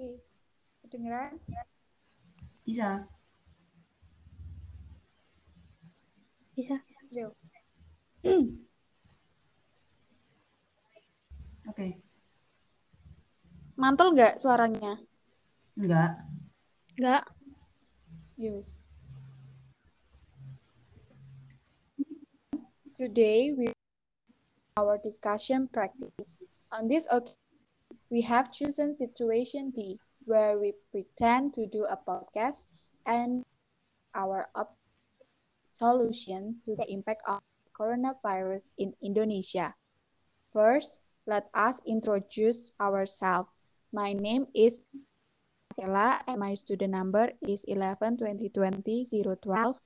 Oke, kedengeran? Bisa. Bisa. Yo. Oke. Mantul nggak suaranya? Enggak. Enggak. Yes. Today we our discussion practice. On this occasion, we have chosen situation D, where we pretend to do a podcast and our solution to the impact of coronavirus in Indonesia. First, let us introduce ourselves. My name is Sela and my student number is 11 2020 012.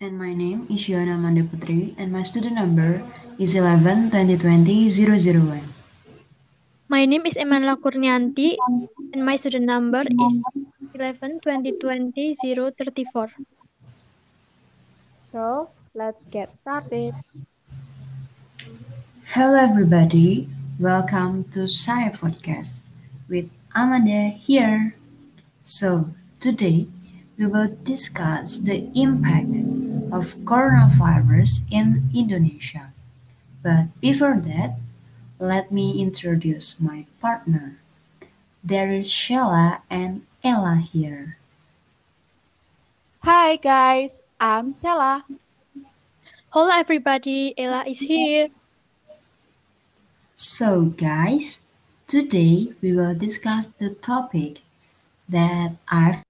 And my name is Yona Mandeputri and my student number is 11 2020 001. My name is Emanla Kurnianti and my student number is 11 2020 034. So, let's get started. Hello everybody, welcome to Saya Podcast with Amanda here. So, today we will discuss the impact of coronavirus in Indonesia. But before that, let me introduce my partner. There is Sheila and Ella here. Hi guys, I'm Sela. Hello everybody, Ella is here. So, guys, today we will discuss the topic that I've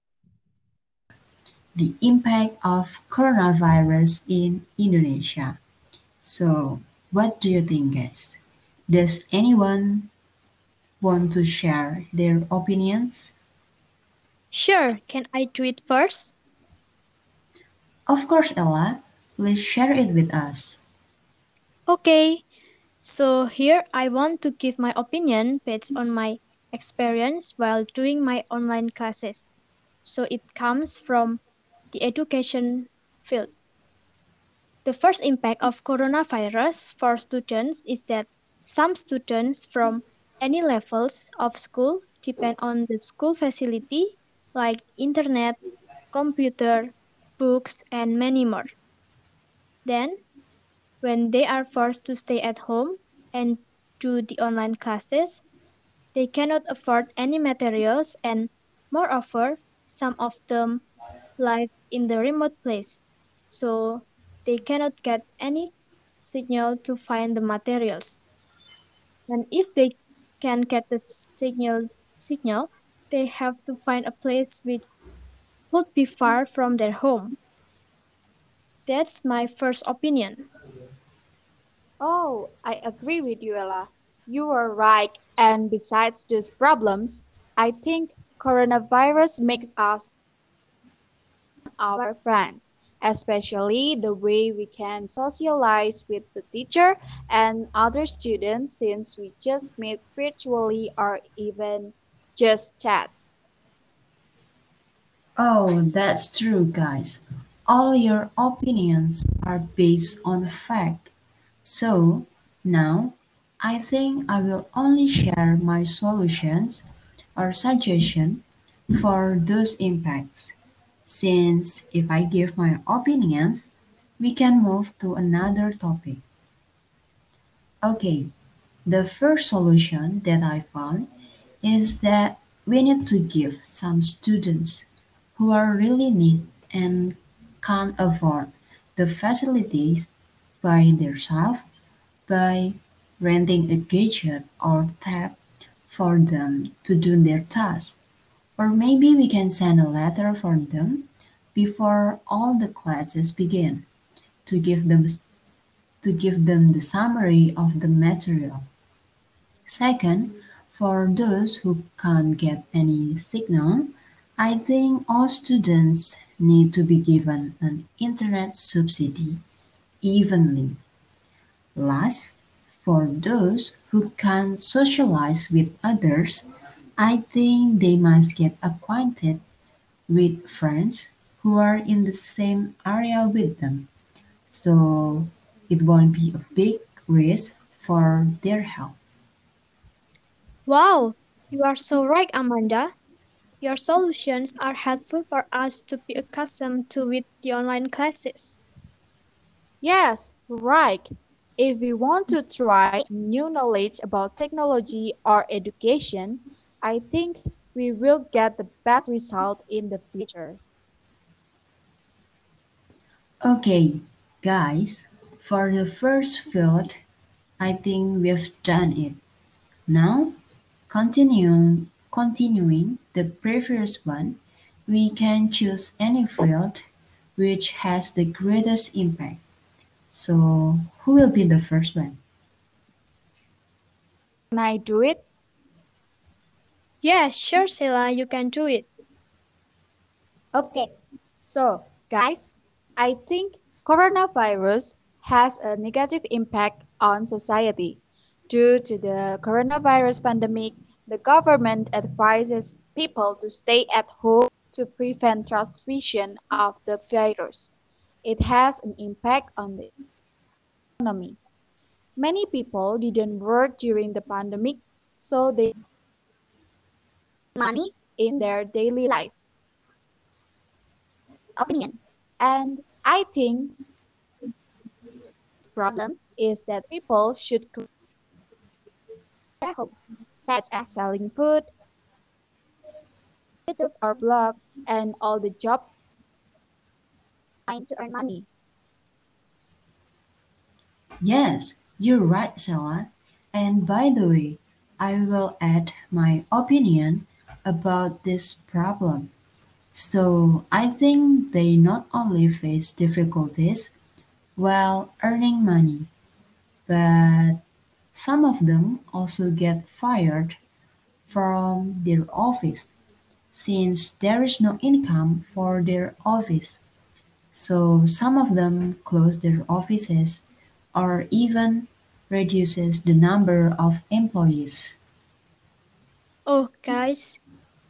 the impact of coronavirus in Indonesia. So, what do you think, guys? Does anyone want to share their opinions? Sure, can I do it first? Of course, Ella. Please share it with us. Okay, so here I want to give my opinion based on my experience while doing my online classes. So it comes from the education field. The first impact of coronavirus for students is that some students from any levels of school depend on the school facility like internet, computer, books, and many more. Then, when they are forced to stay at home and do the online classes, they cannot afford any materials and moreover, some of them live in the remote place, so they cannot get any signal to find the materials. And if they can get the signal signal, they have to find a place which would be far from their home. That's my first opinion. Oh, I agree with you, Ella. You are right. And besides these problems, I think coronavirus makes us our friends, especially the way we can socialize with the teacher and other students since we just meet virtually or even just chat. Oh, that's true, guys. All your opinions are based on fact. So, now I think I will only share my solutions or suggestion for those impacts. Since if I give my opinions, we can move to another topic. Okay, the first solution that I found is that we need to give some students who are really need and can't afford the facilities by themselves by renting a gadget or tab for them to do their tasks. Or maybe we can send a letter for them before all the classes begin to give them to give them the summary of the material. Second, for those who can't get any signal, I think all students need to be given an internet subsidy evenly. Last, for those who can't socialize with others, I think they must get acquainted with friends who are in the same area with them. So it won't be a big risk for their health. Wow, you are so right, Amanda. Your solutions are helpful for us to be accustomed to with the online classes. Yes, right. If we want to try new knowledge about technology or education, I think we will get the best result in the future. Okay, guys, for the first field, I think we've done it. Now, continuing, continuing the previous one, we can choose any field which has the greatest impact. So, who will be the first one? Can I do it? Yeah, sure, Sheila, you can do it. Okay, so guys, I think coronavirus has a negative impact on society. Due to the coronavirus pandemic, the government advises people to stay at home to prevent transmission of the virus. It has an impact on the economy. Many people didn't work during the pandemic, so they money in mm-hmm. their daily life. Opinion. And I think problem is that people should at such as selling food, YouTube or blog, and all the jobs trying to earn money. Yes, you're right, Sheila. And by the way, I will add my opinion about this problem. So I think they not only face difficulties while earning money, but some of them also get fired from their office since there is no income for their office. So some of them close their offices or even reduces the number of employees. Oh, guys,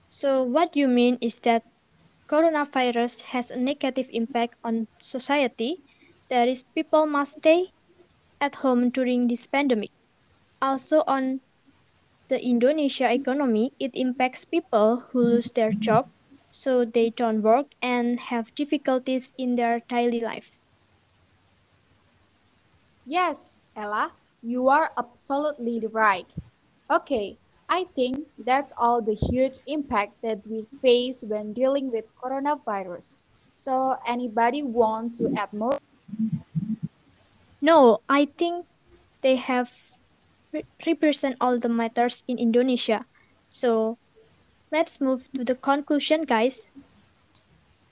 so what you mean is that coronavirus has a negative impact on society. That is, people must stay at home during this pandemic. Also on the Indonesia economy, it impacts people who lose their job, so they don't work and have difficulties in their daily life. Yes, Ella, you are absolutely right. Okay, I think that's all the huge impact that we face when dealing with coronavirus. So anybody want to add more? No, I think they have re- represent all the matters in Indonesia. So let's move to the conclusion, guys.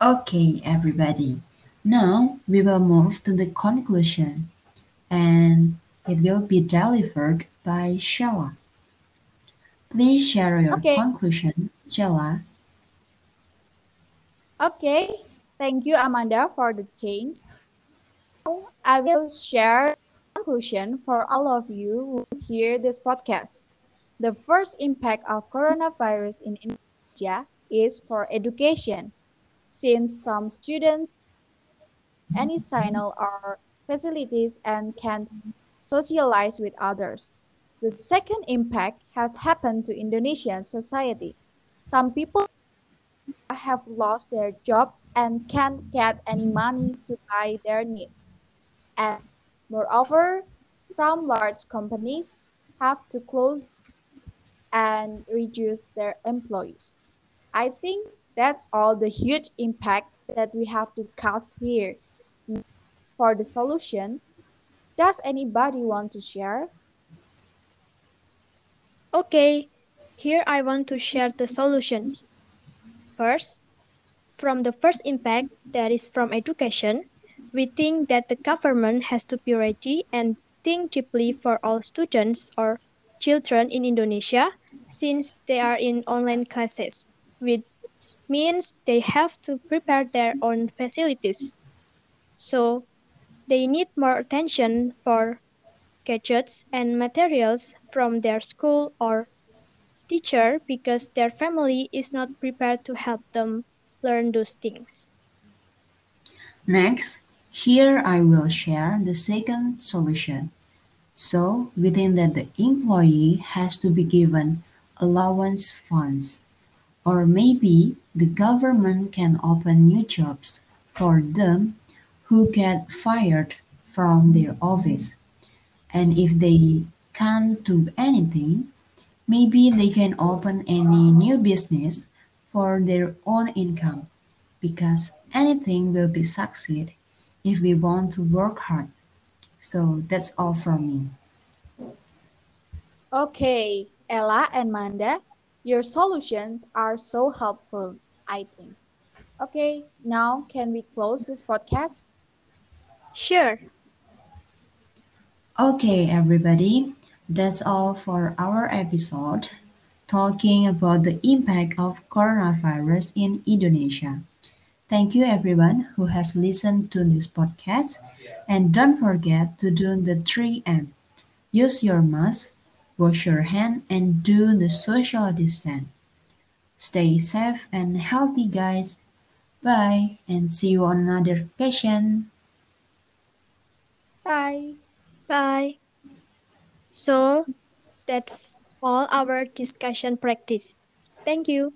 Okay, everybody. Now we will move to the conclusion and it will be delivered by Sheila. Please share your Okay. conclusion, Sheila. Okay, thank you, Amanda, for the change. Now, I will share conclusion for all of you who hear this podcast. The first impact of coronavirus in Indonesia is for education, since some students any signal or facilities and can't socialize with others. The second impact has happened to Indonesian society. Some people have lost their jobs and can't get any money to buy their needs. And moreover, some large companies have to close and reduce their employees. I think that's all the huge impact that we have discussed here. For the solution, does anybody want to share? Okay, here I want to share the solutions. First, from the first impact, that is from education, we think that the government has to be ready and think deeply for all students or children in Indonesia since they are in online classes, which means they have to prepare their own facilities. So they need more attention for gadgets and materials from their school or teacher because their family is not prepared to help them learn those things. Next, here I will share the second solution. So, within that the employee has to be given allowance funds. Or maybe the government can open new jobs for them who get fired from their office. And if they can't do anything, maybe they can open any new business for their own income because anything will be succeed if we want to work hard. So that's all from me. Okay, Ella and Manda, your solutions are so helpful, I think. Okay, now can we close this podcast? Sure. Okay, everybody, that's all for our episode talking about the impact of coronavirus in Indonesia. Thank you everyone who has listened to this podcast and don't forget to do the 3M. Use your mask, wash your hand and do the social distance. Stay safe and healthy guys. Bye and see you on another occasion. Bye. Bye. So that's all our discussion practice. Thank you.